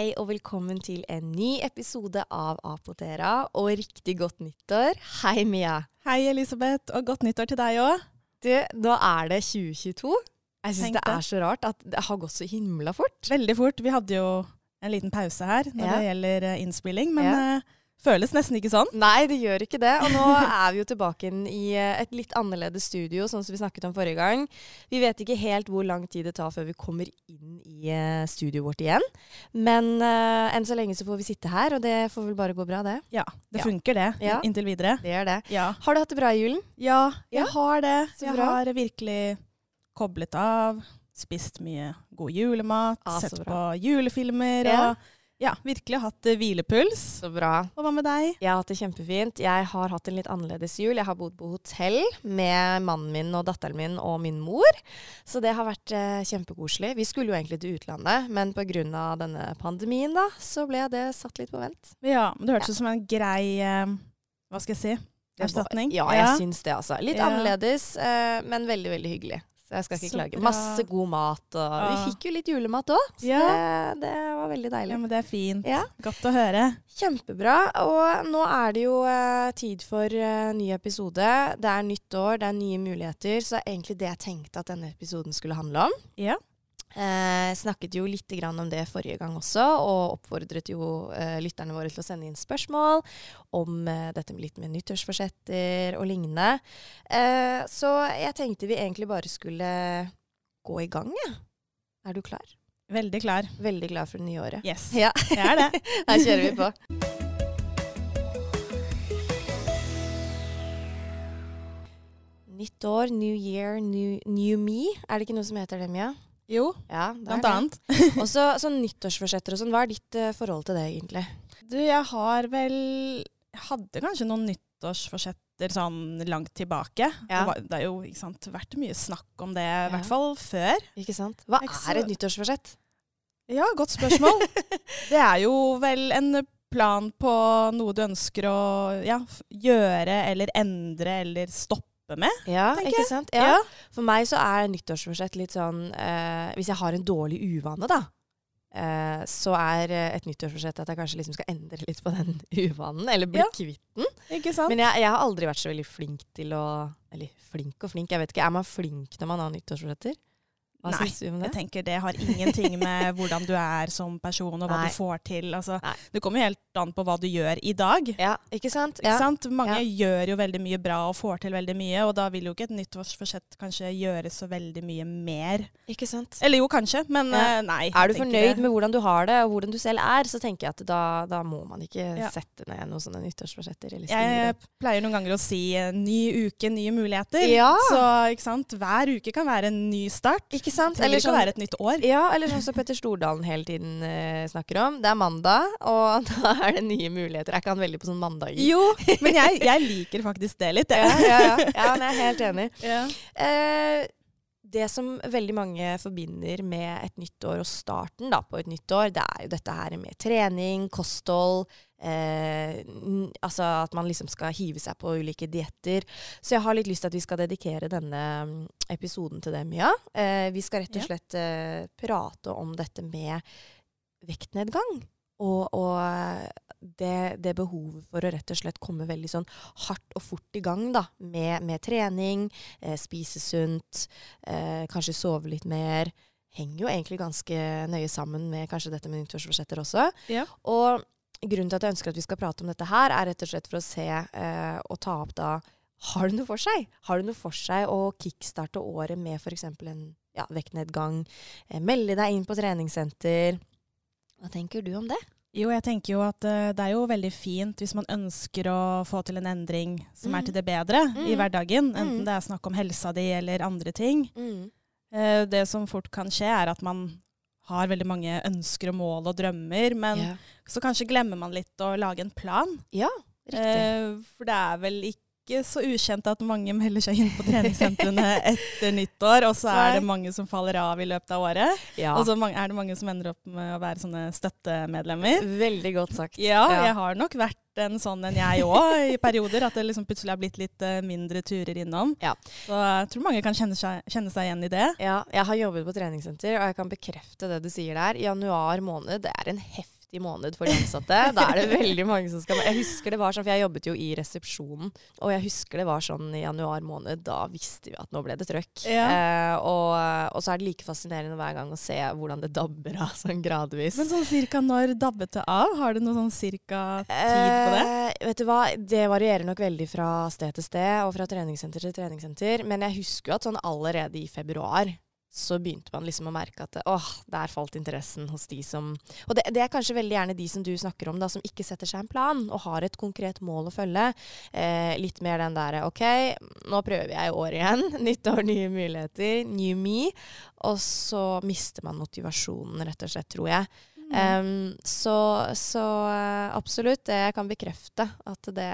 Hei og velkommen til en ny episode av Apotera, og riktig godt nyttår. Hei, Mia. Hei, Elisabeth, og godt nyttår til deg òg. Du, nå er det 2022. Jeg syns det er så rart at det har gått så himla fort. Veldig fort. Vi hadde jo en liten pause her når Ja. det gjelder eh, innspilling, men Ja. Føles nesten ikke sånn. Nei, det gjør ikke det. Og nå er vi jo tilbake inn i eh, et litt annerledes studio, sånn som vi snakket om forrige gang. Vi vet ikke helt hvor lang tid det tar før vi kommer inn i eh, studioet vårt igjen. Men uh, enn så lenge så får vi sitte her, og det får vel bare gå bra, det. Ja, det Ja. funker det, Ja. inntil videre. Det gjør det. Ja. Har du hatt det bra i julen? ja, jeg har det. Så Jeg bra. har virkelig koblet av, spist mye god julemat, Ah, sett på julefilmer og ja, virkelig hatt eh, hvilepuls. Så bra. Og hva med deg? Jeg har hatt det kjempefint. Jeg har hatt en litt annerledes jul. Jeg har bodd på hotell med mannen min og datteren min og min mor. Så det har vært eh, kjempekoselig. Vi skulle jo egentlig til utlandet, men pga. denne pandemien da, så ble det satt litt på vent. Ja, men Det hørtes ut som en grei eh, Hva skal jeg si? Erstatning? Ja, jeg syns det, altså. Litt Ja. annerledes, eh, men veldig, veldig hyggelig. Så jeg skal ikke Så klage. bra. Masse god mat, og vi Ah. fikk jo litt julemat òg, så Ja. det, det var veldig deilig. Ja, men det er fint. Ja. Godt å høre. Kjempebra. Og nå er det jo uh, tid for uh, ny episode. Det er nytt år, det er nye muligheter. Så det er egentlig det jeg tenkte at denne episoden skulle handle om. Ja. Eh, snakket jo litt grann om det forrige gang også, og oppfordret jo eh, lytterne våre til å sende inn spørsmål om eh, dette med litt med nyttårsforsetter og lignende. Eh, så jeg tenkte vi egentlig bare skulle gå i gang, jeg. Er du klar? Veldig klar. Veldig klar for det nye året. Yes. Ja, Jeg er det. her kjører vi på. Nytt år, new year, new, new me. Er det ikke noe som heter det, Mia? Jo, Ja, blant annet. Og så sånn nyttårsforsetter og sånn. Hva er ditt uh, forhold til det, egentlig? Du, jeg har vel Jeg hadde kanskje noen nyttårsforsetter sånn langt tilbake. Ja. Det, var, det er jo ikke sant, vært mye snakk om det, i Ja. hvert fall før. Ikke sant? Hva Ikke er et nyttårsforsett? Ja, godt spørsmål. det er jo vel en plan på noe du ønsker å ja, gjøre eller endre eller stoppe med. Ja, ikke sant? Ja. For meg så er nyttårsforsett litt sånn eh, Hvis jeg har en dårlig uvane, da. Eh, så er eh, et nyttårsforsett at jeg kanskje liksom skal endre litt på den uvanen, eller bli Ja. kvitt den. Ikke sant? Men jeg, jeg har aldri vært så veldig flink til å Eller flink og flink, jeg vet ikke. Er man flink når man har nyttårsforsetter? Hva Nei, syns du om det? Jeg tenker det har ingenting med hvordan du er som person og hva Nei. du får til. Altså, det kommer helt an på hva du gjør i dag. Ja, ikke sant? Ikke sant? Mange Ja. gjør jo veldig mye bra og får til veldig mye, og da vil jo ikke et nyttårsforsett kanskje gjøre så veldig mye mer. Ikke sant? Eller jo, kanskje, men Ja. eh, nei. Er du fornøyd det. med hvordan du har det, og hvordan du selv er, så tenker jeg at da, da må man ikke Ja. sette ned noen sånne nyttårsforsetter. Eller Jeg pleier noen ganger å si eh, ny uke, nye muligheter. Ja. Så ikke sant? hver uke kan være en ny start. Ikke sant? Det trenger Eller ikke å sånn, være et nytt år. ja, eller sånn som Petter Stordalen hele tiden uh, snakker om. Det er mandag, og da er det nye muligheter. Er ikke han veldig på sånn mandager? Jo, men jeg, jeg liker faktisk det litt. Ja, jeg. ja, ja. ja men jeg er helt enig. Ja. Eh, det som veldig mange forbinder med et nytt år og starten da, på et nytt år, det er jo dette her med trening, kosthold, eh, altså at man liksom skal hive seg på ulike dietter. Så jeg har litt lyst til at vi skal dedikere denne mm, episoden til det, Mia. Eh, vi skal rett og slett eh, prate om dette med vektnedgang. Og, og det, det behovet for å rett og slett komme veldig sånn hardt og fort i gang da, med, med trening, eh, spise sunt, eh, kanskje sove litt mer. Henger jo egentlig ganske nøye sammen med kanskje dette med nyttårsforsetter også. Ja. Og grunnen til at jeg ønsker at vi skal prate om dette her, er rett og slett for å se eh, og ta opp da Har det noe for seg? Har det noe for seg å kickstarte året med f.eks. en ja, vektnedgang? Eh, melde deg inn på treningssenter. Hva tenker du om det? Jo, jeg tenker jo at uh, det er jo veldig fint hvis man ønsker å få til en endring som Mm. er til det bedre i Mm. hverdagen. Enten Mm. det er snakk om helsa di eller andre ting. Uh, det som fort kan skje, er at man har veldig mange ønsker og mål og drømmer, men yeah. så kanskje glemmer man litt å lage en plan. ja, riktig. Uh, for det er vel ikke så ukjent at mange melder seg inn på treningssentrene etter nyttår, og så er det mange som faller av i løpet av året. ja. Og så er det mange som ender opp med å være sånne støttemedlemmer. Veldig godt sagt. Ja, jeg har nok vært en sånn en jeg òg i perioder. At det liksom plutselig har blitt litt uh, mindre turer innom. Ja. Så jeg tror mange kan kjenne seg, kjenne seg igjen i det. Ja, jeg har jobbet på treningssenter, og jeg kan bekrefte det du sier der. Januar måned, det er en heftig måned for de ansatte. Da er det veldig mange som skal Jeg husker det var sånn, for jeg jobbet jo i resepsjonen, og jeg husker det var sånn i januar måned. Da visste vi at nå ble det trøkk. Ja. Eh, og, og så er det like fascinerende hver gang å se hvordan det dabber av sånn gradvis. Men sånn cirka når dabbet det av? Har du noe sånn cirka tid på det? Eh, vet du hva, Det varierer nok veldig fra sted til sted og fra treningssenter til treningssenter. Men jeg husker jo at sånn allerede i februar så begynte man liksom å merke at åh, der falt interessen hos de som Og det, det er kanskje veldig gjerne de som du snakker om, da, som ikke setter seg en plan og har et konkret mål å følge. Eh, litt mer den derre OK, nå prøver jeg i år igjen. Nytt år, nye muligheter. New me. Og så mister man motivasjonen, rett og slett, tror jeg. Um, så, så uh, absolutt, jeg kan bekrefte at det,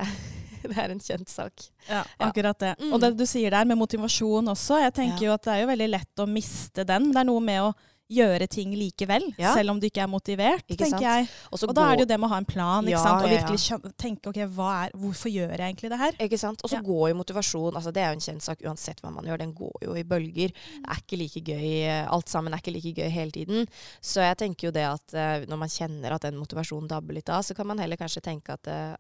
det er en kjent sak. Ja, akkurat det. Mm. Og det du sier der med motivasjon også, jeg tenker Ja. jo at det er jo veldig lett å miste den. Det er noe med å gjøre ting likevel, Ja. selv om du ikke er motivert, Ikke sant? tenker jeg. Også Og da er det jo det med å ha en plan, ikke Ja, sant? og ja, ja. virkelig tenke ok, er, hvorfor gjør jeg egentlig det her? Ikke sant? Og så går jo motivasjon altså Det er jo en kjent sak uansett hva man gjør. Den går jo i bølger. Det er ikke like gøy, eh, Alt sammen er ikke like gøy hele tiden. Så jeg tenker jo det at eh, når man kjenner at den motivasjonen dabber litt av, så kan man heller kanskje tenke at eh,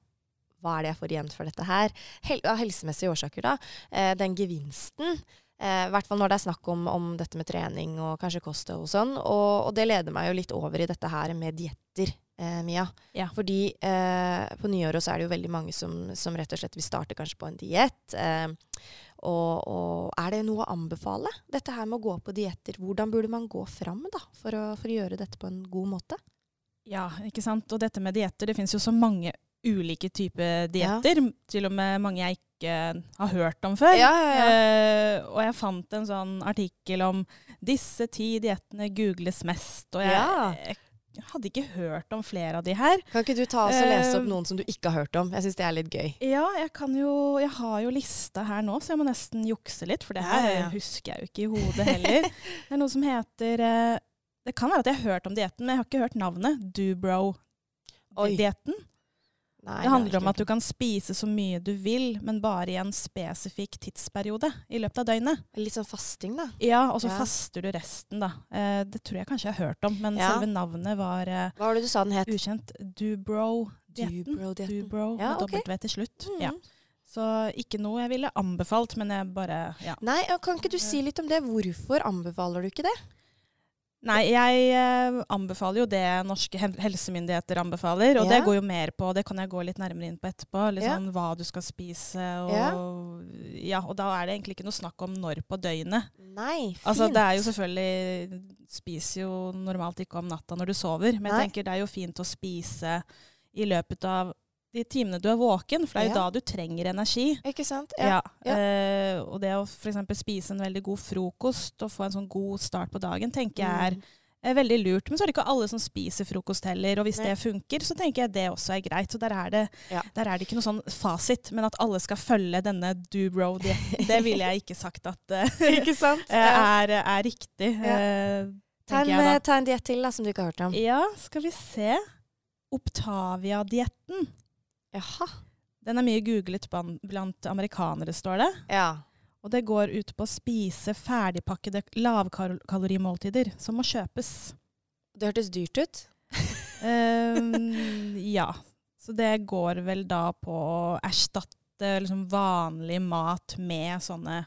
hva er det jeg får igjen for dette her? Hel av helsemessige årsaker, da. Eh, den gevinsten. eh, I hvert fall når det er snakk om, om dette med trening og kanskje kosthold og sånn. Og, og det leder meg jo litt over i dette her med dietter, eh, Mia. Ja. Fordi eh, på nyåret så er det jo veldig mange som, som rett og slett vil starte kanskje på en diett. Eh, og, og er det noe å anbefale? Dette her med å gå på dietter. Hvordan burde man gå fram da, for å, for å gjøre dette på en god måte? Ja, ikke sant? Og dette med dietter, det finnes jo så mange ulike typer dietter. Til og med mange jeg ikke har hørt om før. Ja, ja, ja. Eh, og jeg fant en sånn artikkel om disse ti diettene googles mest. Og jeg, Ja. jeg hadde ikke hørt om flere av de her. Kan ikke du ta oss og lese opp Eh, noen som du ikke har hørt om? Jeg syns det er litt gøy. Ja, jeg kan jo Jeg har jo lista her nå, så jeg må nesten jukse litt. For det her ja, ja. husker jeg jo ikke i hodet heller. det er noe som heter uh, Det kan være at jeg har hørt om dietten, men jeg har ikke hørt navnet. Dubrow-dietten. Nei, Det handler det om at du kan spise så mye du vil, men bare i en spesifikk tidsperiode i løpet av døgnet. Litt sånn fasting, da. Ja, og så Ja. faster du resten, da. Eh, det tror jeg kanskje jeg har hørt om, men Ja. selve navnet var eh, Hva var det du sa den het? ukjent. Dubrow-dietten. Dubrow-dietten. Dubrow Ja, med okay. W til slutt. Mhm. Ja. Så ikke noe jeg ville anbefalt, men jeg bare ja. Nei, kan ikke du si litt om det? Hvorfor anbefaler du ikke det? Nei, jeg eh, anbefaler jo det norske helsemyndigheter anbefaler, og Ja. det går jo mer på, det kan jeg gå litt nærmere inn på etterpå, litt Ja. sånn hva du skal spise, og Ja. ja. og da er det egentlig ikke noe snakk om når på døgnet. Nei, fint. Altså det er jo selvfølgelig, spiser jo normalt ikke om natta når du sover, men Nei. jeg tenker det er jo fint å spise i løpet av de timene du er våken, for det er jo Ja. da du trenger energi. Ikke sant? Ja. Ja. eh, og det å f.eks. spise en veldig god frokost og få en sånn god start på dagen, tenker jeg er Mm. er veldig lurt. Men så er det ikke alle som spiser frokost heller. Og hvis Nei. det funker, så tenker jeg det også er greit. Så der er det, Ja. der er det ikke noe sånn fasit. Men at alle skal følge denne do-bro-dietten, det ville jeg ikke sagt at eh, Ikke sant? er, er riktig. Eh, Ta en, jeg eh, ta en diett til da, som du ikke har hørt om. Ja, skal vi se. Optavia-dietten. Jaha. Den er mye googlet blant amerikanere, står det. Ja. Og det går ut på å spise ferdigpakkede lavkalorimåltider som må kjøpes. Det hørtes dyrt ut. um, ja. Så det går vel da på å erstatte liksom vanlig mat med sånne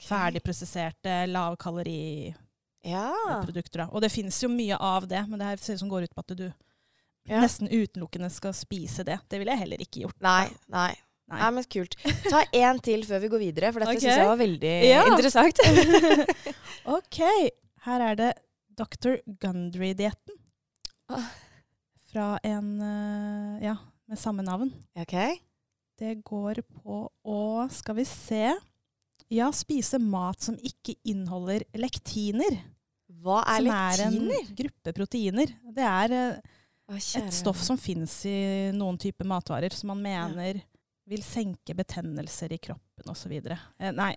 ferdigprosesserte lavkaloriprodukter. Ja. Og det finnes jo mye av det, men det her ser ut som går ut på at du Ja. nesten utelukkende skal spise det. Det ville jeg heller ikke gjort. Nei, nei. Nei. Nei, men kult. Ta én til før vi går videre, for dette okay. synes jeg var veldig Ja. interessant. OK. Her er det Dr. Gundry-dietten. Ah. Fra en eh, Ja, med samme navn. ok. Det går på å Skal vi se Ja, spise mat som ikke inneholder lektiner. Hva er som lektiner? er en gruppe proteiner. Det er eh, et stoff som fins i noen typer matvarer, som man mener vil senke betennelser i kroppen osv. Eh, nei.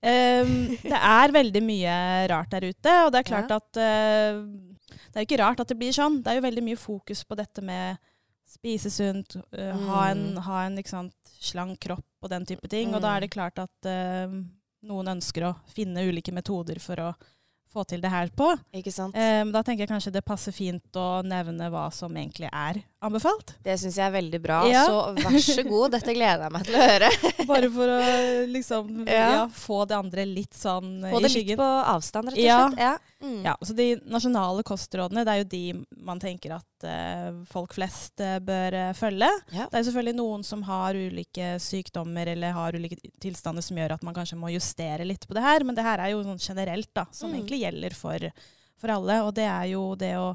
Um, det er veldig mye rart der ute, og det er klart Ja. at uh, Det er jo ikke rart at det blir sånn. Det er jo veldig mye fokus på dette med spise sunt, øh, ha en, Mm. ha en sant, slank kropp og den type ting. Og da er det klart at uh, noen ønsker å finne ulike metoder for å få til det her på. Ikke sant? Eh, da tenker jeg kanskje det passer fint å nevne hva som egentlig er anbefalt. Det syns jeg er veldig bra. Ja. Så vær så god, dette gleder jeg meg til å høre. Bare for å liksom Ja. ja, få det andre litt sånn skyggen. Få det litt på avstand, rett og Ja. slett. Ja. Mm. Ja, så De nasjonale kostrådene det er jo de man tenker at uh, folk flest uh, bør uh, følge. Ja. Det er selvfølgelig noen som har ulike sykdommer eller har ulike tilstander som gjør at man kanskje må justere litt på det her, men det her er jo sånn generelt da, som Mm. egentlig gjelder for, for alle. Og det er jo det å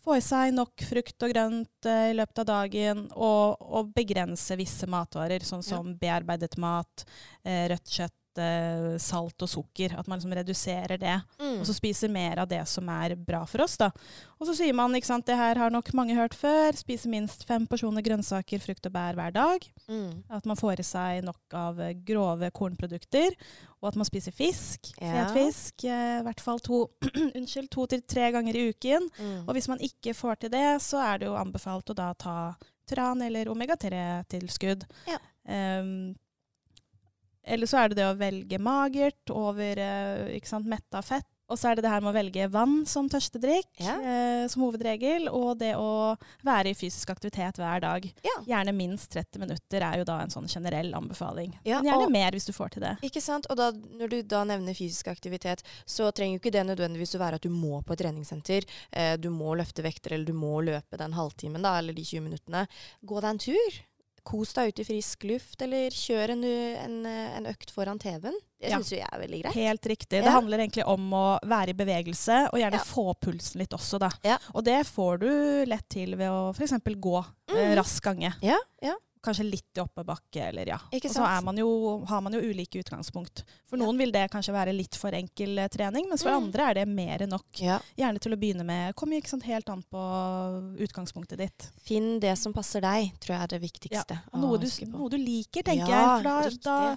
få i seg nok frukt og grønt i løpet av dagen, og, og begrense visse matvarer, sånn Ja. som bearbeidet mat, rødt kjøtt, eh, salt og sukker. At man liksom reduserer det Mm. og så spiser mer av det som er bra for oss. da. Og så sier man, ikke sant, det her har nok mange hørt før, spise minst fem porsjoner grønnsaker, frukt og bær hver dag. Mm. At man får i seg nok av eh, grove kornprodukter, og at man spiser fisk, Ja. fet fisk, eh, i hvert fall to, unnskyld, to til tre ganger i uken. Mm. Og hvis man ikke får til det, så er det jo anbefalt å da ta tran eller omega-3-tilskudd. Ja. Um, eller så er det det å velge magert over eh, ikke sant, metta fett. Og så er det det her med å velge vann som tørstedrikk Ja. eh, som hovedregel. Og det å være i fysisk aktivitet hver dag. Ja. Gjerne minst 30 minutter er jo da en sånn generell anbefaling. Ja, Men gjerne og- mer hvis du får til det. Ikke sant? Og da, når du da nevner fysisk aktivitet, så trenger jo ikke det nødvendigvis å være at du må på et treningssenter. Eh, du må løfte vekter, eller du må løpe den halvtimen, da, eller de 20 minuttene. Gå deg en tur. Kos deg ute i frisk luft, eller kjør en, en, en økt foran TV-en. Det syns jo jeg er veldig greit. Helt riktig. Ja. Det handler egentlig om å være i bevegelse, og gjerne Ja. få pulsen litt også, da. Og det får du lett til ved å f.eks. gå Mhm. rask gange. Ja, ja. Kanskje litt i oppebakke, eller ja. Og så er man jo, har man jo ulike utgangspunkt. For noen vil det kanskje være litt for enkel eh, trening, mens for Mm. andre er det mer enn nok. Ja. Gjerne til å begynne med. Kommer ikke sant helt an på utgangspunktet ditt. Finn det som passer deg, tror jeg er det viktigste. Ja. Noe du, noe du liker, tenker Ja, jeg. For da, da,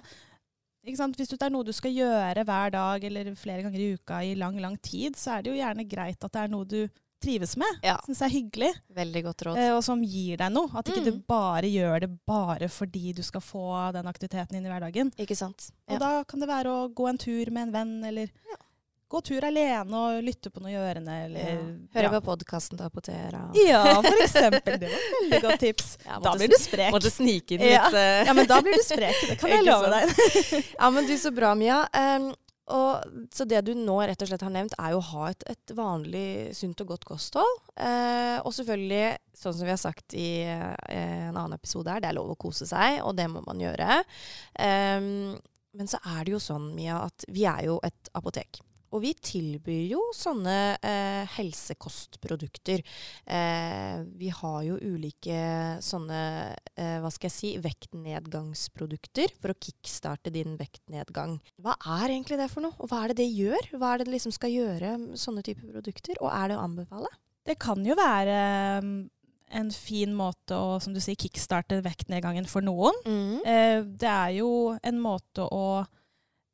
ikke sant? Hvis det er noe du skal gjøre hver dag eller flere ganger i uka i lang, lang tid, så er det jo gjerne greit at det er noe du trives med. Ja. Syns er hyggelig, Veldig godt råd. eh, og som gir deg noe. At ikke du Mm. bare gjør det bare fordi du skal få den aktiviteten inn i hverdagen. Ikke sant? Og da kan det være å gå en tur med en venn, eller Ja. gå tur alene og lytte på noe i ørene, eller Høre ja. på podkasten til Apotera. Ja, for eksempel. Det var et veldig godt tips. Ja, Da blir du sprek. Måtte snike inn Ja. litt. eh, Ja, men da blir du sprek. Det kan jeg love deg. Ja, men du, så bra, Mia. Um, og, så det du nå rett og slett har nevnt, er jo å ha et, et vanlig sunt og godt kosthold. Eh, og selvfølgelig, sånn som vi har sagt i eh, en annen episode her, det er lov å kose seg, og det må man gjøre. Eh, men så er det jo sånn, Mia, at vi er jo et apotek. Og vi tilbyr jo sånne eh, helsekostprodukter. Eh, vi har jo ulike sånne, eh, hva skal jeg si, vektnedgangsprodukter for å kickstarte din vektnedgang. Hva er egentlig det for noe, og hva er det det gjør? Hva er det det liksom skal gjøre med sånne typer produkter, og er det å anbefale? Det kan jo være um, en fin måte å som du sier, kickstarte vektnedgangen for noen. Eh, det er jo en måte å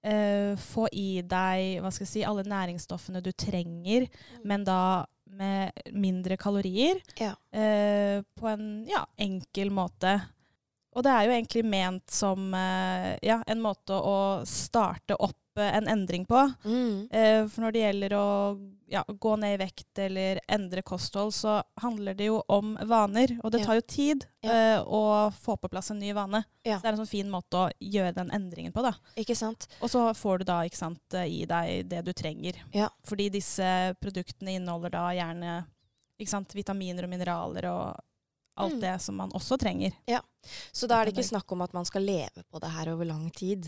eh, få i deg hva skal jeg si, alle næringsstoffene du trenger, men da med mindre kalorier. Ja. Eh, på en ja, enkel måte. Og det er jo egentlig ment som eh, ja, en måte å starte opp en endring på. Mm. Eh, for når det gjelder å ja, gå ned i vekt eller endre kosthold, så handler det jo om vaner. Og det tar jo tid Ja. eh, å få på plass en ny vane. Ja. Så det er en sånn fin måte å gjøre den endringen på. da. Ikke sant? Og så får du da ikke sant, eh, i deg det du trenger. Ja. Fordi disse produktene inneholder da gjerne ikke sant, vitaminer og mineraler og alt Mm. det som man også trenger. Så da er det ikke snakk om at man skal leve på det her over lang tid.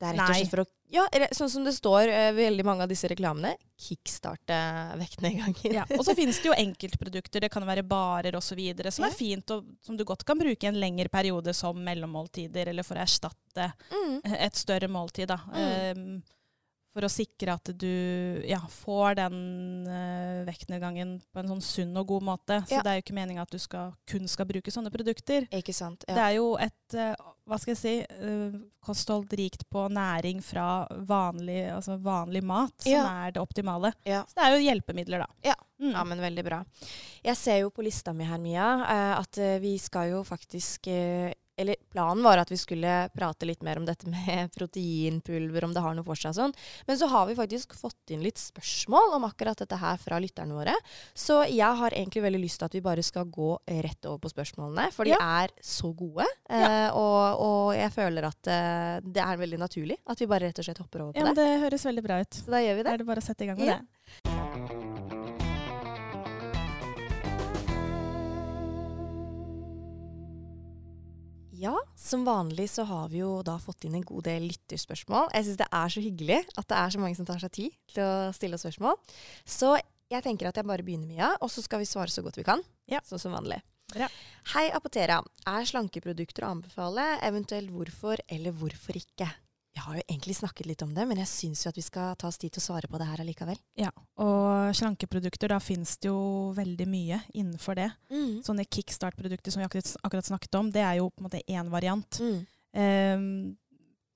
Det er rett og slett for å Ja, sånn som det står uh, veldig mange av disse reklamene, kickstarte vektnedgangen. Ja. Og så finnes det jo enkeltprodukter, det kan være barer osv., som Ja. er fint, og som du godt kan bruke i en lengre periode som mellommåltider, eller for å erstatte Mm. et større måltid. Da. Mm. Um, for å sikre at du ja, får den uh, vektnedgangen på en sånn sunn og god måte. Så Ja. det er jo ikke meninga at du skal, kun skal bruke sånne produkter. Ikke sant? ja. Det er jo et uh, hva skal jeg si, uh, kosthold rikt på næring fra vanlig, altså vanlig mat, som er det optimale. Ja. Så det er jo hjelpemidler, da. Ja. Mm. Ja, men veldig bra. Jeg ser jo på lista mi her, Mia, eh, at eh, vi skal jo faktisk eh, Eller planen var at vi skulle prate litt mer om dette med proteinpulver, om det har noe for seg og sånn. Men så har vi faktisk fått inn litt spørsmål om akkurat dette her fra lytterne våre. Så jeg har egentlig veldig lyst til at vi bare skal gå rett over på spørsmålene, for de Ja. er så gode. Eh, og, og jeg føler at eh, det er veldig naturlig at vi bare rett og slett hopper over på Ja, men det. det høres veldig bra ut. Så da gjør vi det. Da er det bare å sette i gang med Ja. det. Ja, som vanlig så har vi jo da fått inn en god del lytterspørsmål. Jeg syns det er så hyggelig at det er så mange som tar seg tid til å stille oss spørsmål. Så jeg tenker at jeg bare begynner, Mia, og så skal vi svare så godt vi kan. Ja. Sånn som vanlig. Ja. Hei, Apotera. Er slankeprodukter å anbefale? Eventuelt hvorfor, eller hvorfor ikke? Jeg har jo egentlig snakket litt om det, men jeg syns jo at vi skal ta oss tid til å svare på det her allikevel. Ja, og slankeprodukter, da finnes det jo veldig mye innenfor det. Mm. Sånne kickstart-produkter som vi akkurat, akkurat snakket om, det er jo på en måte én variant. Mm. Um,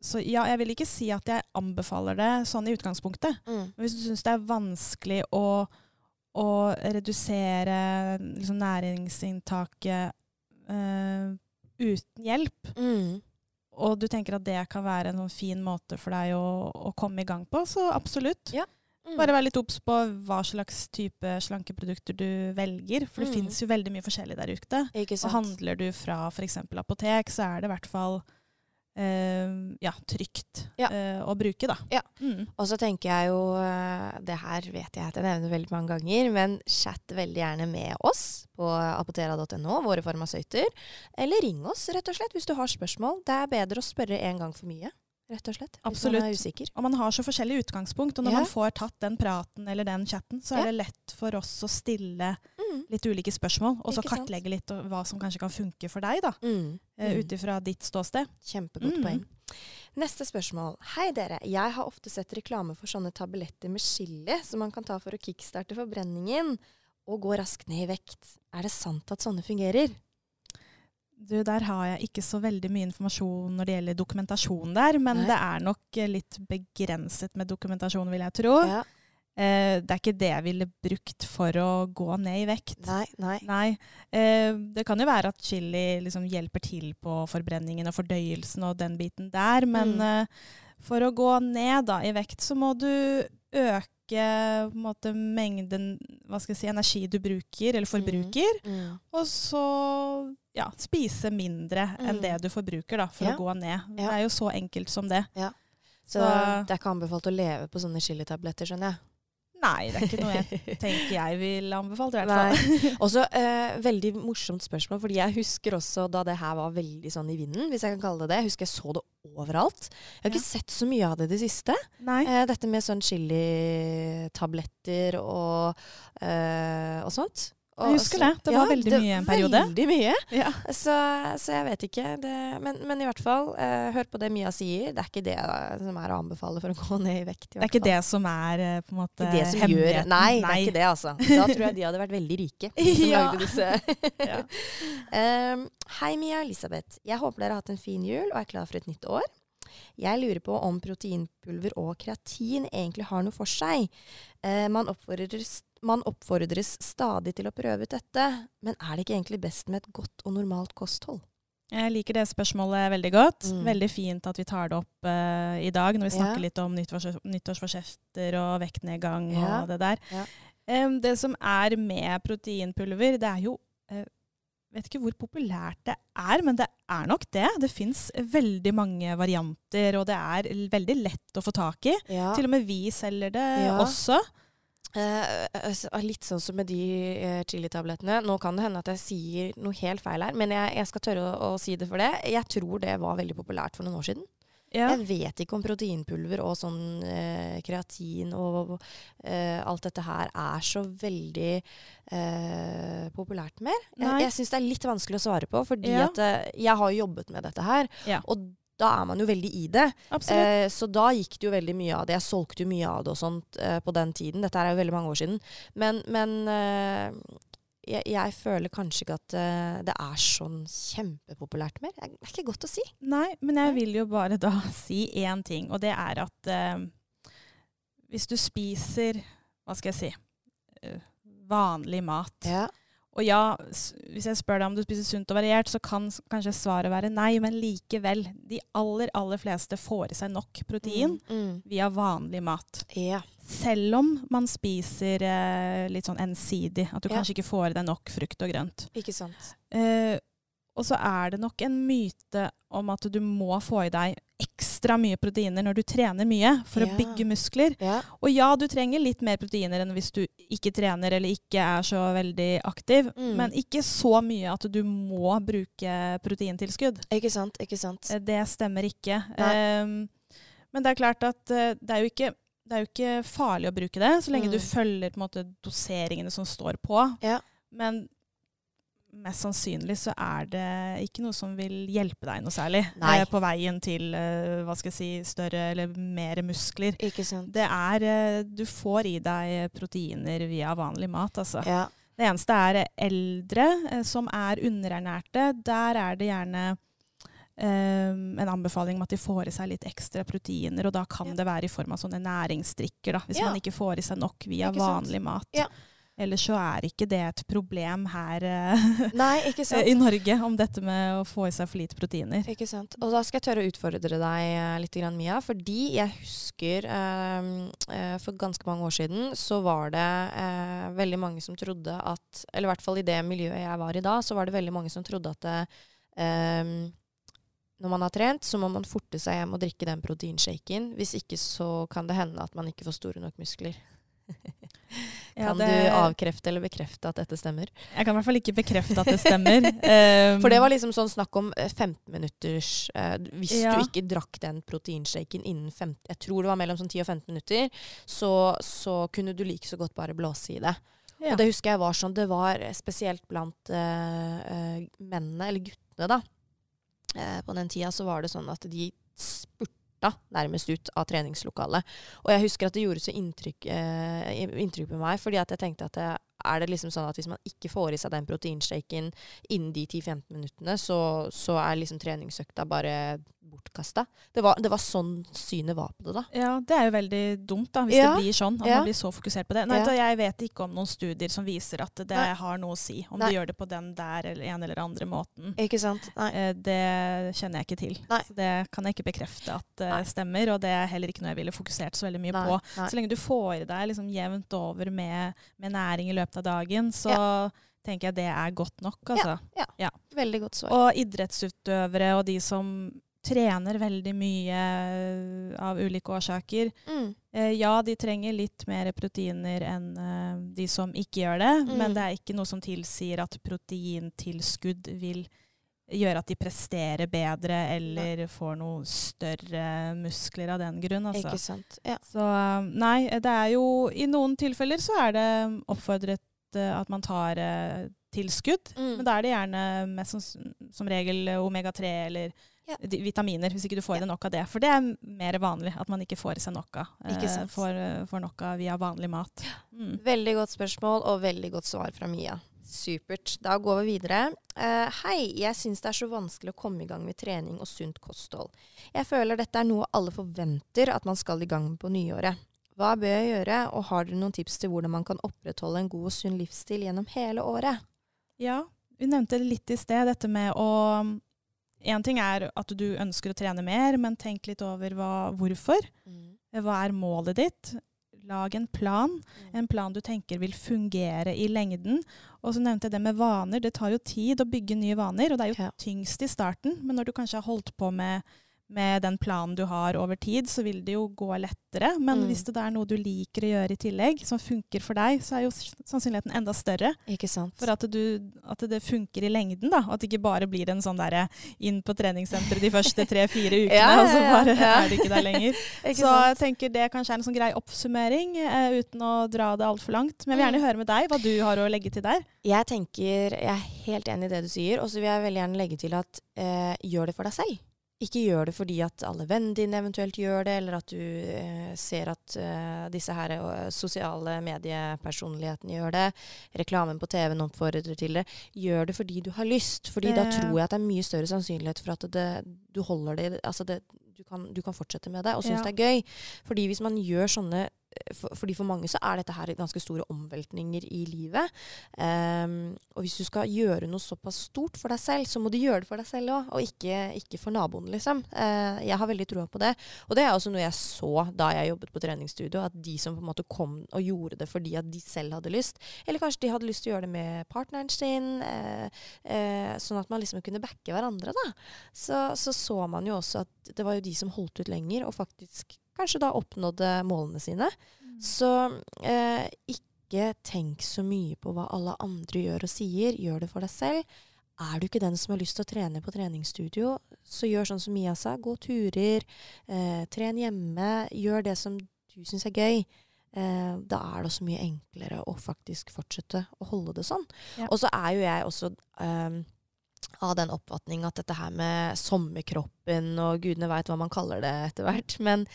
så ja, jeg vil ikke si at jeg anbefaler det sånn i utgangspunktet. Mm. Men hvis du syns det er vanskelig å, å redusere liksom, næringsinntaket uh, uten hjelp, Mm. Og du tenker at det kan være en sånn fin måte for deg å, å komme i gang på, så absolutt. Ja. Mm. Bare vær litt obs på hva slags type slankeprodukter du velger. For det Mm. finnes jo veldig mye forskjellig der ute. Og handler du fra f.eks. apotek, så er det i hvert fall eh, ja, trygt Ja. eh, å bruke, da. Ja. Mm. Og så tenker jeg jo eh, Det her vet jeg at jeg nevner veldig mange ganger, men chat veldig gjerne med oss på apotera.no, våre farmasøyter. Eller ring oss, rett og slett, hvis du har spørsmål. Det er bedre å spørre en gang for mye, rett og slett. Hvis Absolutt. man er usikker. Og man har så forskjellig utgangspunkt, og når Ja. man får tatt den praten eller den chatten, så Ja. er det lett for oss å stille Mm. litt ulike spørsmål, og så kartlegge sant? litt hva som kanskje kan funke for deg, da. Mm. eh, Mm. Ut ifra ditt ståsted. Kjempegodt Mm. poeng. Neste spørsmål. Hei dere. Jeg har ofte sett reklame for sånne tabletter med chili som man kan ta for å kickstarte forbrenningen og gå raskt ned i vekt. Er det sant at sånne fungerer? Du, der har jeg ikke så veldig mye informasjon når det gjelder dokumentasjon der, men Nei. det er nok eh, litt begrenset med dokumentasjon, vil jeg tro. Ja. Eh, det er ikke det jeg ville brukt for å gå ned i vekt. Nei, nei. Nei. Eh, det kan jo være at chili liksom hjelper til på forbrenningen og fordøyelsen og den biten der, men Mm. eh, for å gå ned da, i vekt, så må du øke på en måte, mengden hva skal jeg si, energi du bruker, eller forbruker, Mm. og så ja, spise mindre enn Mm. det du forbruker da, for Ja. å gå ned. Ja. Det er jo så enkelt som det. Så, Så- det er ikke anbefalt å leve på sånne chilitabletter, skjønner jeg. Nei, det er ikke noe jeg tenker jeg vil anbefale, i hvert fall. Også eh, veldig morsomt spørsmål, fordi jeg husker også da det her var veldig sånn i vinden, hvis jeg kan kalle det det. Jeg husker jeg så det overalt. Jeg har Ja. ikke sett så mye av det i det siste. Nei. Eh, dette med sånn chilitabletter og, eh, og sånt. Og, Jeg husker det. Det var veldig mye en periode. Veldig mye. Ja. Så, så jeg vet ikke. Det, men, men i hvert fall, uh, hør på det Mia sier. Det er ikke det eh, som er å anbefale for å gå ned i vekt. i Det er ikke fall. det som er eh, på en måte Ikke det som gjør nei, Nei, det er ikke det, altså. Da tror jeg de hadde vært veldig rike, som Ja. Ja. um, hei, Mia Elisabeth. Jeg håper dere har hatt en fin jul og er klar for et nytt år. Jeg lurer på om proteinpulver og kreatin egentlig har noe for seg. Eh, man, oppfordres, man oppfordres stadig til å prøve ut dette, men er det ikke egentlig best med et godt og normalt kosthold? Jeg liker det spørsmålet veldig godt. Mm. Veldig fint at vi tar det opp uh, i dag, når vi snakker Ja. litt om nyttårs nyttårsforsetter og vektnedgang Ja. og det der. Ja. Um, det som er med proteinpulver, det er jo uh, vet ikke hvor populært det er, men det er nok det. Det fins veldig mange varianter, og det er veldig lett å få tak i. Til og med vi selger det også. Altså, litt sånn som med de uh, chilitablettene. Nå kan det hende at jeg sier noe helt feil her, men jeg, jeg skal tørre å, å si det for det. Jeg tror det var veldig populært for noen år siden. Ja. Jeg vet ikke om proteinpulver og sånn uh, kreatin og alt dette her er så veldig populært mer. Jeg, Nei. jeg syns det er litt vanskelig å svare på, fordi Ja. at jeg har jobbet med dette her. Ja. Og da er man jo veldig i det. Eh, så da gikk det jo veldig mye av det. Jeg solgte jo mye av det og sånt eh, på den tiden. Dette er jo veldig mange år siden. Men, men eh, jeg, jeg føler kanskje ikke at eh, det er sånn kjempepopulært mer. Det er ikke godt å si. Nei, men jeg vil jo bare da si én ting, og det er at eh, hvis du spiser Hva skal jeg si? eh, vanlig mat. Ja. Og ja, hvis jeg spør deg om du spiser sunt og variert, så kan kanskje svaret være nei, men likevel. De aller, aller fleste får i seg nok protein Mm. via vanlig mat. Ja. Selv om man spiser eh, litt sånn ensidig. At du yeah. kanskje ikke får i deg nok frukt og grønt. Ikke sant. Eh, og så er det nok en myte om at du må få i deg ekstra mye proteiner når du trener mye for Ja. å bygge muskler. Ja. Og ja, du trenger litt mer proteiner enn hvis du ikke trener eller ikke er så veldig aktiv, Mm. men ikke så mye at du må bruke proteintilskudd. Ikke sant. Ikke sant. Eh, Det stemmer ikke. Um, men det er klart at eh, det er jo ikke det er jo ikke farlig å bruke det, så lenge Mm. du følger måte, doseringene som står på. Ja. Men mest sannsynlig så er det ikke noe som vil hjelpe deg noe særlig Nei. eh, på veien til eh, hva skal jeg si, større eller mer muskler. Ikke sant. Det er eh, Du får i deg proteiner via vanlig mat, altså. Ja. Det eneste er eldre som er underernærte. Der er det gjerne Um, en anbefaling om at de får i seg litt ekstra proteiner. Og da kan Ja. det være i form av sånne næringsdrikker, da, hvis Ja. man ikke får i seg nok via vanlig mat. Ja. Ellers så er ikke det et problem her eh, Nei, i Norge om dette med å få i seg for lite proteiner. Ikke sant. Og da skal jeg tørre å utfordre deg eh, litt, Mia. Fordi jeg husker eh, eh, for ganske mange år siden så var det eh, veldig mange som trodde at Eller i hvert fall i det miljøet jeg var i da, så var det veldig mange som trodde at eh, når man har trent, så må man forte seg hjem og drikke den proteinshaken. Hvis ikke så kan det hende at man ikke får store nok muskler. Ja, Kan det- du avkrefte eller bekrefte at dette stemmer? Jeg kan i hvert fall ikke bekrefte at det stemmer. Um, For det var liksom sånn snakk om eh, 15 minutters uh, Hvis Ja. du ikke drakk den proteinshaken innen 15, jeg tror det var mellom sånn 10 og 15 minutter, så, så kunne du like så godt bare blåse i det. ja. Og det husker jeg var sånn, det var spesielt blant uh, eh, mennene, eller guttene da, Uh, på den tida så var det sånn at de spurta nærmest ut av treningslokalet. Og jeg husker at det gjorde så inntrykk, eh, inntrykk på meg, fordi at jeg tenkte at det, er det liksom sånn at hvis man ikke får i seg den proteinshaken innen de 10-15 minuttene, så, så er liksom treningsøkta bare bortkasta. Det var, det var sånn synet var på det, da. Ja, det er jo veldig dumt da, hvis Ja, det blir sånn. At ja. man blir så fokusert på det. Nei, Ja. da, Jeg vet ikke om noen studier som viser at det Nei. har noe å si. Om Nei. de gjør det på den der eller en eller andre måten. Ikke sant? Nei. Eh, Det kjenner jeg ikke til. Nei. Så det kan jeg ikke bekrefte at det Nei. stemmer. Og det er heller ikke noe jeg ville fokusert så veldig mye på. Så lenge du får i deg liksom jevnt over med, med næring i løpet av dagen, så tenker jeg det er godt nok. Altså. Veldig godt svar. Og idrettsutøvere og de som trener veldig mye eh, av ulike årsaker. Mm. Eh, ja, de trenger litt mer proteiner enn eh, de som ikke gjør det, Mm. men det er ikke noe som tilsier at proteintilskudd vil gjøre at de presterer bedre eller får noe større muskler av den grunn. Altså. Ikke sant. Ja. Så nei, det er jo I noen tilfeller så er det oppfordret at man tar tilskudd. Mm. Men da er det gjerne mest som, som regel omega-3 eller Ja. vitaminer, hvis ikke du får i deg nok av det. For det er mer vanlig at man ikke får i seg nok av. Eh, får, eh, får nok av via vanlig mat. Mm. Veldig godt spørsmål og veldig godt svar fra Mia. Supert. Da går vi videre. Uh, hei, jeg syns det er så vanskelig å komme i gang med trening og sunt kosthold. Jeg føler dette er noe alle forventer at man skal i gang med på nyåret. Hva bør jeg gjøre, og har dere noen tips til hvordan man kan opprettholde en god og sunn livsstil gjennom hele året? Ja, vi nevnte litt i sted, dette med å En ting er at du ønsker å trene mer, men tenk litt over hva, hvorfor. Hva er målet ditt? Lag en plan. En plan du tenker vil fungere i lengden. Og så nevnte jeg det med vaner. Det tar jo tid å bygge nye vaner, og det er jo Ja. tyngst i starten. Men når du kanskje har holdt på med, med den planen du har over tid, så vil det jo gå lettere. Men Mm. hvis det er noe du liker å gjøre i tillegg, som funker for deg, så er jo sannsynligheten enda større sant? for at, du, at det funker i lengden. da. At det ikke bare blir en sånn derre inn på treningssenteret de første tre-fire ukene, Ja, ja, og så bare ja. er du ikke der lenger. Ikke Så jeg tenker det kanskje er en sånn grei oppsummering, eh, uten å dra det altfor langt. Men jeg vil Mm. gjerne høre med deg hva du har å legge til der. Jeg tenker, jeg er helt enig i det du sier, og så vil jeg veldig gjerne legge til at eh, gjør det for deg selv. Ikke gjør det fordi at alle vennene dine eventuelt gjør det, eller at du eh, ser at eh, disse her eh, sosiale mediepersonlighetene gjør det. Reklamen på TV-en oppfordrer til det. Gjør det fordi du har lyst. Fordi da Eh. tror jeg at det er mye større sannsynlighet for at det, du holder det Altså det, du, kan, du kan fortsette med det og synes Ja. det er gøy. Fordi hvis man gjør sånne for, fordi for mange så er dette her ganske store omveltninger i livet. Um, og hvis du skal gjøre noe såpass stort for deg selv, så må du gjøre det for deg selv òg, og ikke, ikke, for naboen, liksom. Uh, jeg har veldig troa på det. Og det er også noe jeg så da jeg jobbet på treningsstudio, at de som på en måte kom og gjorde det fordi at de selv hadde lyst, eller kanskje de hadde lyst til å gjøre det med partneren sin, uh, uh, sånn at man liksom kunne backe hverandre, da. Så, så så man jo også at det var jo de som holdt ut lenger, og faktisk kanskje da oppnådde målene sine. Mm. Så eh, ikke tenk så mye på hva alle andre gjør og sier. Gjør det for deg selv. Er du ikke den som har lyst til å trene på treningsstudio, så gjør sånn som Mia sa. Gå turer. Eh, tren hjemme. Gjør det som du syns er gøy. Eh, da er det også mye enklere å faktisk fortsette å holde det sånn. Ja. Og så er jo jeg også eh, av den oppfatning at dette her med sommerkroppen og gudene veit hva man kaller det etter hvert. Men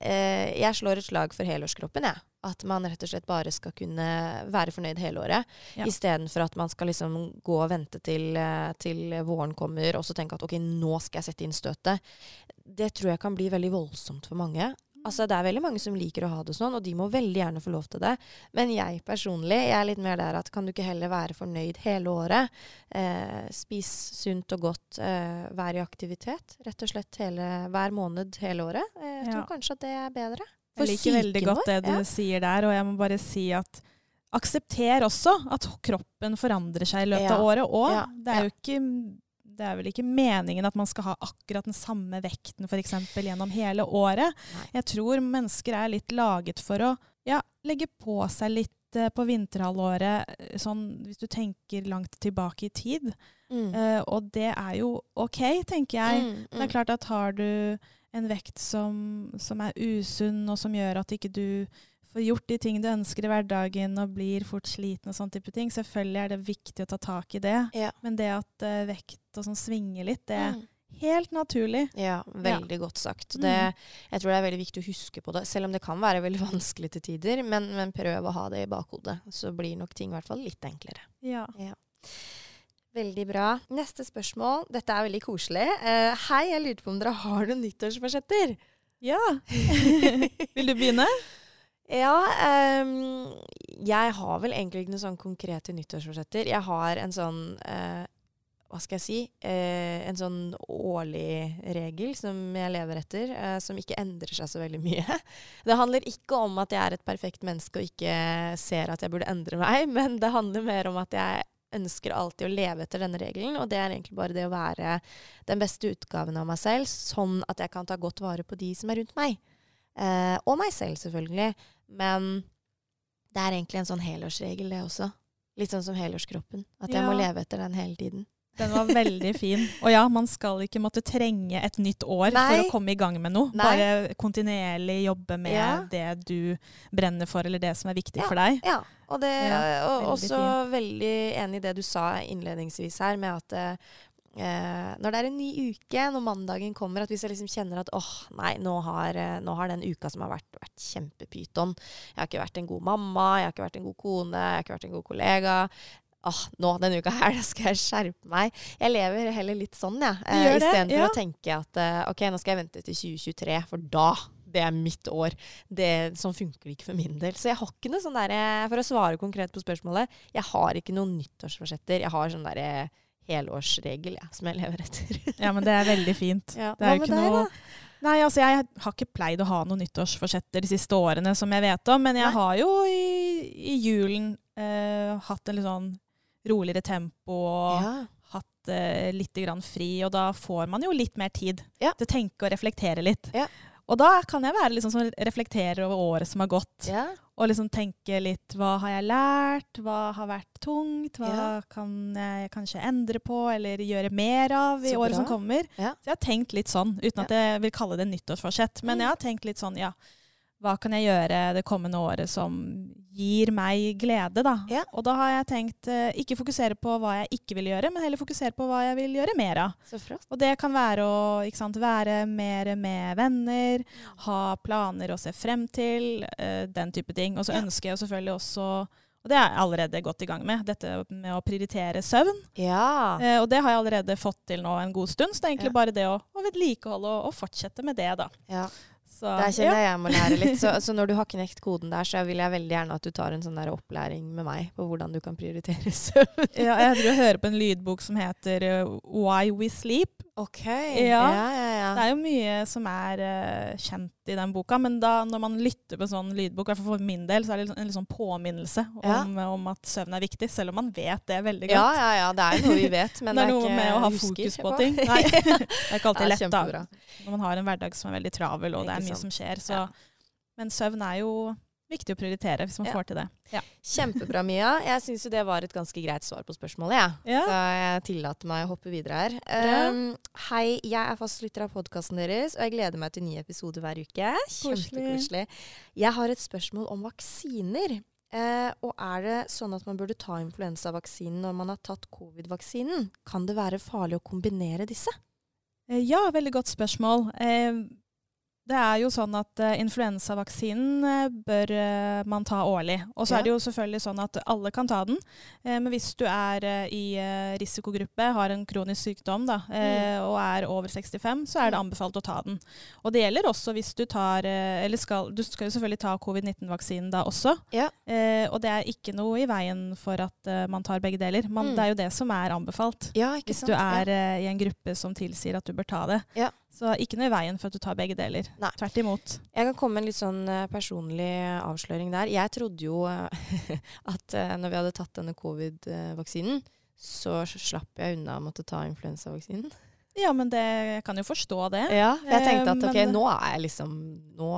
jeg slår et slag for helårskroppen, jeg. Ja. At man rett og slett bare skal kunne være fornøyd hele året. Ja. Istedenfor at man skal liksom gå og vente til, eh, til våren kommer og så tenke at ok, nå skal jeg sette inn støtet. Det tror jeg kan bli veldig voldsomt for mange. Altså, det er veldig mange som liker å ha det sånn, og de må veldig gjerne få lov til det. Men jeg personlig jeg er litt mer der at kan du ikke heller være fornøyd hele året? Eh, spis sunt og godt, eh, vær i aktivitet rett og slett hele, hver måned hele året. Eh, jeg tror ja. kanskje at det er bedre. For jeg liker veldig godt det du ja. sier der, og jeg må bare si at aksepter også at kroppen forandrer seg i løpet ja. av året òg. Det er jo ikke det er vel ikke meningen at man skal ha akkurat den samme vekten f.eks. gjennom hele året. Nei. Jeg tror mennesker er litt laget for å ja, legge på seg litt eh, på vinterhalvåret, eh, sånn hvis du tenker langt tilbake i tid. Mm. Uh, og det er jo OK, tenker jeg. Mm, mm. Det er klart at har du en vekt som, som er usunn, og som gjør at ikke du får gjort de ting du ønsker i hverdagen og blir fort sliten og sånn type ting. Selvfølgelig er det viktig å ta tak i det. Ja. Men det at uh, vekt og sånn svinger litt, det mm. helt naturlig. Ja, veldig ja. godt sagt. Det, mm. jeg tror det er veldig viktig å huske på det, selv om det kan være veldig vanskelig til tider. Men, men prøv å ha det i bakhodet, så blir nok ting i hvert fall litt enklere. Ja. ja. Veldig bra. Neste spørsmål. Dette er veldig koselig. Uh, hei, jeg lurte på om dere har noen nyttårsforsetter? Ja. Vil du begynne? Ja, um, jeg har vel egentlig ikke noen sånn konkrete nyttårsforsetter. Jeg har en sånn uh, Hva skal jeg si? Uh, en sånn årlig regel som jeg lever etter, uh, som ikke endrer seg så veldig mye. Det handler ikke om at jeg er et perfekt menneske og ikke ser at jeg burde endre meg, men det handler mer om at jeg ønsker alltid å leve etter denne regelen, og det er egentlig bare det å være den beste utgaven av meg selv, sånn at jeg kan ta godt vare på de som er rundt meg. og meg selv, selvfølgelig. Men det er egentlig en sånn helårsregel, det også. Litt sånn som helårskroppen. At jeg ja. må leve etter den hele tiden. Den var veldig fin. Og ja, man skal ikke måtte trenge et nytt år Nei. for å komme i gang med noe. Nei. Bare kontinuerlig jobbe med ja. det du brenner for, eller det som er viktig ja. for deg. Ja, og, det, og også fin. veldig enig i det du sa innledningsvis her, med at uh, eh, når det er en ny uke, når mandagen kommer, at hvis jeg liksom kjenner at åh, nei, nå har, eh, nå har den uka som har vært, vært kjempepyton. Jeg har ikke vært en god mamma, jeg har ikke vært en god kone, jeg har ikke vært en god kollega. Åh, nå denne uka her, da skal jeg skjerpe meg. Jeg lever heller litt sånn, jeg. Ja, eh, Istedenfor ja. å tenke at eh, ok, nå skal jeg vente til 2023, for da det er mitt år. Det, sånn funker det ikke for min del. Så jeg har ikke noe sånn derre For å svare konkret på spørsmålet, jeg har ikke noen nyttårsforsetter. Jeg har sånn derre helårsregel ja, som jeg lever etter. ja, men det er veldig fint. Ja. Hva med deg, noe... da? Nei, altså jeg har ikke pleid å ha noen nyttårsforsetter de siste årene, som jeg vet om. Men jeg Nei. har jo i, i julen eh, hatt en litt sånn roligere tempo og ja. hatt eh, litt grann fri. Og da får man jo litt mer tid ja. til å tenke og reflektere litt. Ja. Og da kan jeg være liksom som reflekterer over året som har gått. Ja. Og liksom tenke litt hva har jeg lært, hva har vært tungt, hva ja. kan jeg kanskje endre på eller gjøre mer av i året som kommer. Ja. Så jeg har tenkt litt sånn, uten at jeg vil kalle det nyttårsforsett. Men mm. jeg har tenkt litt sånn, ja hva kan jeg gjøre det kommende året som gir meg glede, da. Ja. Og da har jeg tenkt eh, ikke fokusere på hva jeg ikke vil gjøre, men heller fokusere på hva jeg vil gjøre mer av. Og det kan være å sant, være mer med venner, ha planer å se frem til, eh, den type ting. Og så ja. ønsker jeg selvfølgelig også og det er jeg allerede godt i gang med, dette med å prioritere søvn. Ja. Eh, og det har jeg allerede fått til nå en god stund, så det er egentlig bare det å, å vedlikeholde og, og, fortsette med det, da. Ja. Så, der kjenner jeg jeg må lære litt. Så, så, når du har knekt koden der, så vil jeg veldig gjerne at du tar en sånn der opplæring med meg på hvordan du kan prioritere søvn. ja, jeg tror jeg hører på en lydbok som heter uh, Why We Sleep. Ok. Ja. Ja, ja, det er jo mye som er uh, kjent i den boka, men da når man lytter på en sånn lydbok, i hvert fall for min del, så er det en liksom påminnelse om, om, at søvn er viktig, selv om man vet det veldig godt. Ja, ja, ja. Det er noe vi vet, men det er, det er noe med å ha fokus på ting. Nei, det er ikke alltid lett, da. Når man har en hverdag som er veldig travel, og det er mye som skjer. Så. Men søvn er jo viktig å prioritere hvis man ja. får til det. Ja. Kjempebra, Mia. Jeg syns jo det var et ganske greit svar på spørsmålet. Ja. ja. Så jeg tillater meg å hoppe videre her. Um, hei, jeg er fastlytter av podkasten deres, og jeg gleder meg til ny episode hver uke. Kjempekoselig. Jeg har et spørsmål om vaksiner. Uh, og er det sånn at man burde ta influensavaksinen når man har tatt covid-vaksinen? Kan det være farlig å kombinere disse? Uh, ja, veldig godt spørsmål. Uh, det er jo sånn at uh, influensavaksinen uh, bør uh, man ta årlig. Og så ja. er det jo selvfølgelig sånn at alle kan ta den. men hvis du er i risikogruppe, har en kronisk sykdom da, mm. og er over 65, så er det mm. anbefalt å ta den. Og det gjelder også hvis du tar Eller skal, du skal jo selvfølgelig ta covid-19-vaksinen da også. Ja. og det er ikke noe i veien for at man tar begge deler. Man, mm. Det er jo det som er anbefalt. Ja, hvis sant? du er i en gruppe som tilsier at du bør ta det. Så ikke noe i veien for at du tar begge deler. Nei. Tvert imot. Jeg kan komme med en litt sånn uh, personlig avsløring der. Jeg trodde jo uh, at når vi hadde tatt denne covid-vaksinen, så slapp jeg unna å måtte ta influensavaksinen. Ja, men det, jeg kan jo forstå det. Ja, for jeg tenkte at ok, nå er jeg liksom Nå,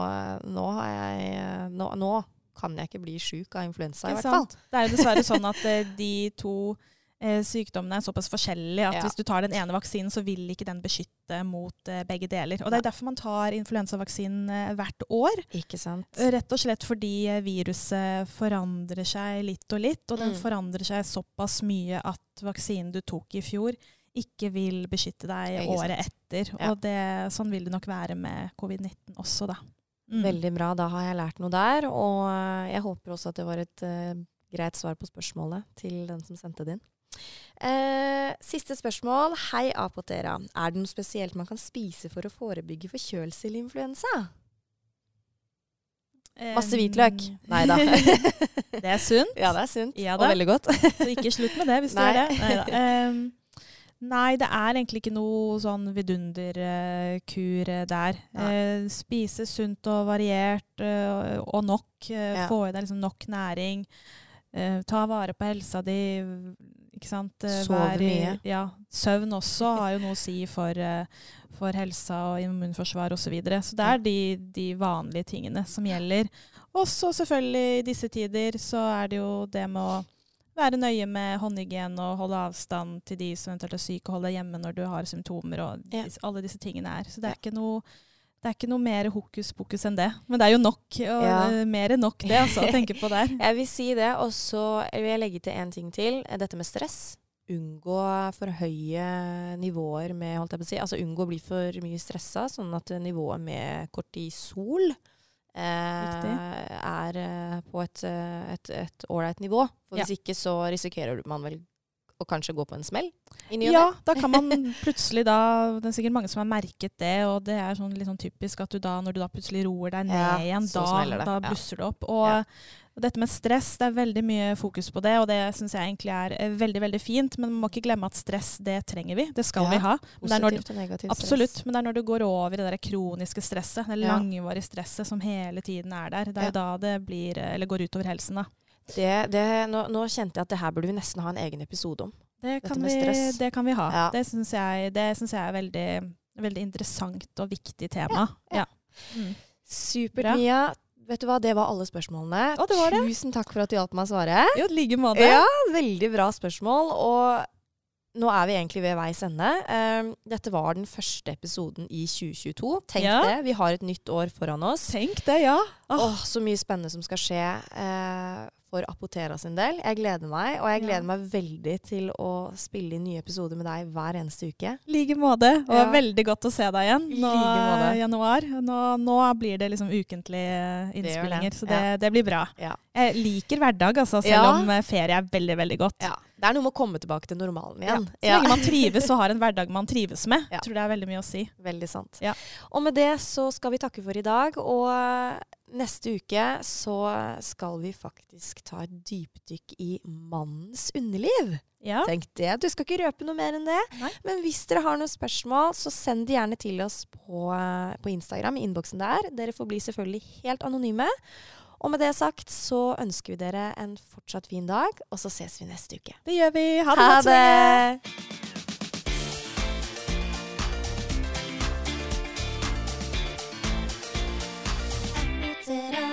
nå har jeg nå, nå, kan jeg ikke bli sjuk av influensa, i hvert fall. Det er jo dessverre sånn at de to eh, sykdommene er såpass forskjellige at ja. hvis du tar den ene vaksinen, så vil ikke den beskytte mot eh, begge deler. Og Det er derfor man tar influensavaksinen eh, hvert år. Ikke sant? Eh, rett og slett fordi eh, viruset forandrer seg litt og litt, og den mm. forandrer seg såpass mye at vaksinen du tok i fjor, ikke vil beskytte deg året etter. Ja. Og det, sånn vil det nok være med covid-19 også, da. Mm. Veldig bra. Da har jeg lært noe der. Og jeg håper også at det var et uh, greit svar på spørsmålet til den som sendte det inn. Eh, siste spørsmål. Hei, Apotera. Er det noe spesielt man kan spise for å forebygge forkjølelse eller influensa? Um, Masse hvitløk. Nei da. det er sunt. Ja, det er sunt. Ja, og veldig godt. Så ikke slutt med det hvis du gjør det. Neida. Um, nei, det er egentlig ikke noe sånn vidunderkur uh, der. Uh, spise sunt og variert uh, og nok. Ja. Få i deg liksom nok næring. ta vare på helsa di ikke sant? Sover mye. Ja. Søvn også har jo noe å si for, eh, for helsa og immunforsvar osv. Så, videre. så det er de, de, vanlige tingene som gjelder. Og så selvfølgelig i disse tider så er det jo det med å være nøye med håndhygiene og holde avstand til de som eventuelt er syke, og holde deg hjemme når du har symptomer og disse, alle disse tingene er. Så det er ikke noe det er ikke noe mer hokus pokus enn det. Men det er jo nok. Og ja. mer enn nok det altså, å tenke på der. jeg vil si det. Og så vil jeg legge til en ting til. Dette med stress. Unngå for høye nivåer med holdt jeg på å si, Altså unngå å bli for mye stressa, sånn at nivået med kortisol eh, er eh, på et ålreit nivå. For hvis ja. ikke så risikerer man vel og kanskje gå på en smell? Ja, da kan man plutselig da Det er sikkert mange som har merket det, og det er sånn litt sånn typisk at du da, når du da plutselig roer deg ned ja, igjen, da, da blusser det opp. Og, ja. og, dette med stress, det er veldig mye fokus på det, og det syns jeg egentlig er veldig veldig fint. Men man må ikke glemme at stress, det trenger vi. Det skal ja, vi ha. Men stress. Absolutt. Men det er når du går over i det der kroniske stresset, det langvarige stresset som hele tiden er der, det er da det blir, eller går utover helsen. da. Det, det, nå, nå, kjente jeg at det her burde vi nesten ha en egen episode om. Det kan, vi, det kan vi, ha. Ja. Det syns jeg, jeg, er veldig, veldig interessant og viktig tema. Ja. ja. Mm. Supert, Mia. Vet du hva, Det var alle spørsmålene. Å, det var det. Tusen takk for at du hjalp meg å svare. Jo, like måte. Ja, Veldig bra spørsmål. Og nå er vi egentlig ved veis ende. Um, dette var den første episoden i 2022. Tenk ja. det. Vi har et nytt år foran oss. Tenk det, ja. Oh. oh, så mye spennende som skal skje. Uh, for Apotera sin del. Jeg gleder meg, og jeg gleder Ja. meg veldig til å spille inn nye episoder med deg hver eneste uke. I like måte. Og Ja. veldig godt å se deg igjen I nå like januar. Nå, nå blir det liksom ukentlige innspillinger, det. så det, det blir bra. Ja. Jeg liker hverdag, altså, selv Ja. om eh, ferie er veldig, veldig godt. Ja. Det er noe med å komme tilbake til normalen Ja. igjen. Så lenge man trives og har en hverdag man trives med, Ja. tror det er veldig mye å si. Veldig sant. Ja. Og med det så skal vi takke for i dag. Og neste uke så skal vi faktisk ta et dypdykk i mannens underliv. Ja. Tenk det. Du skal ikke røpe noe mer enn det. Nei. Men hvis dere har noen spørsmål, så send de gjerne til oss på, på Instagram, i innboksen der. Dere får bli selvfølgelig helt anonyme. Og med det sagt så ønsker vi dere en fortsatt fin dag, og så ses vi neste uke. Det gjør vi. Ha det. Ha det. Será?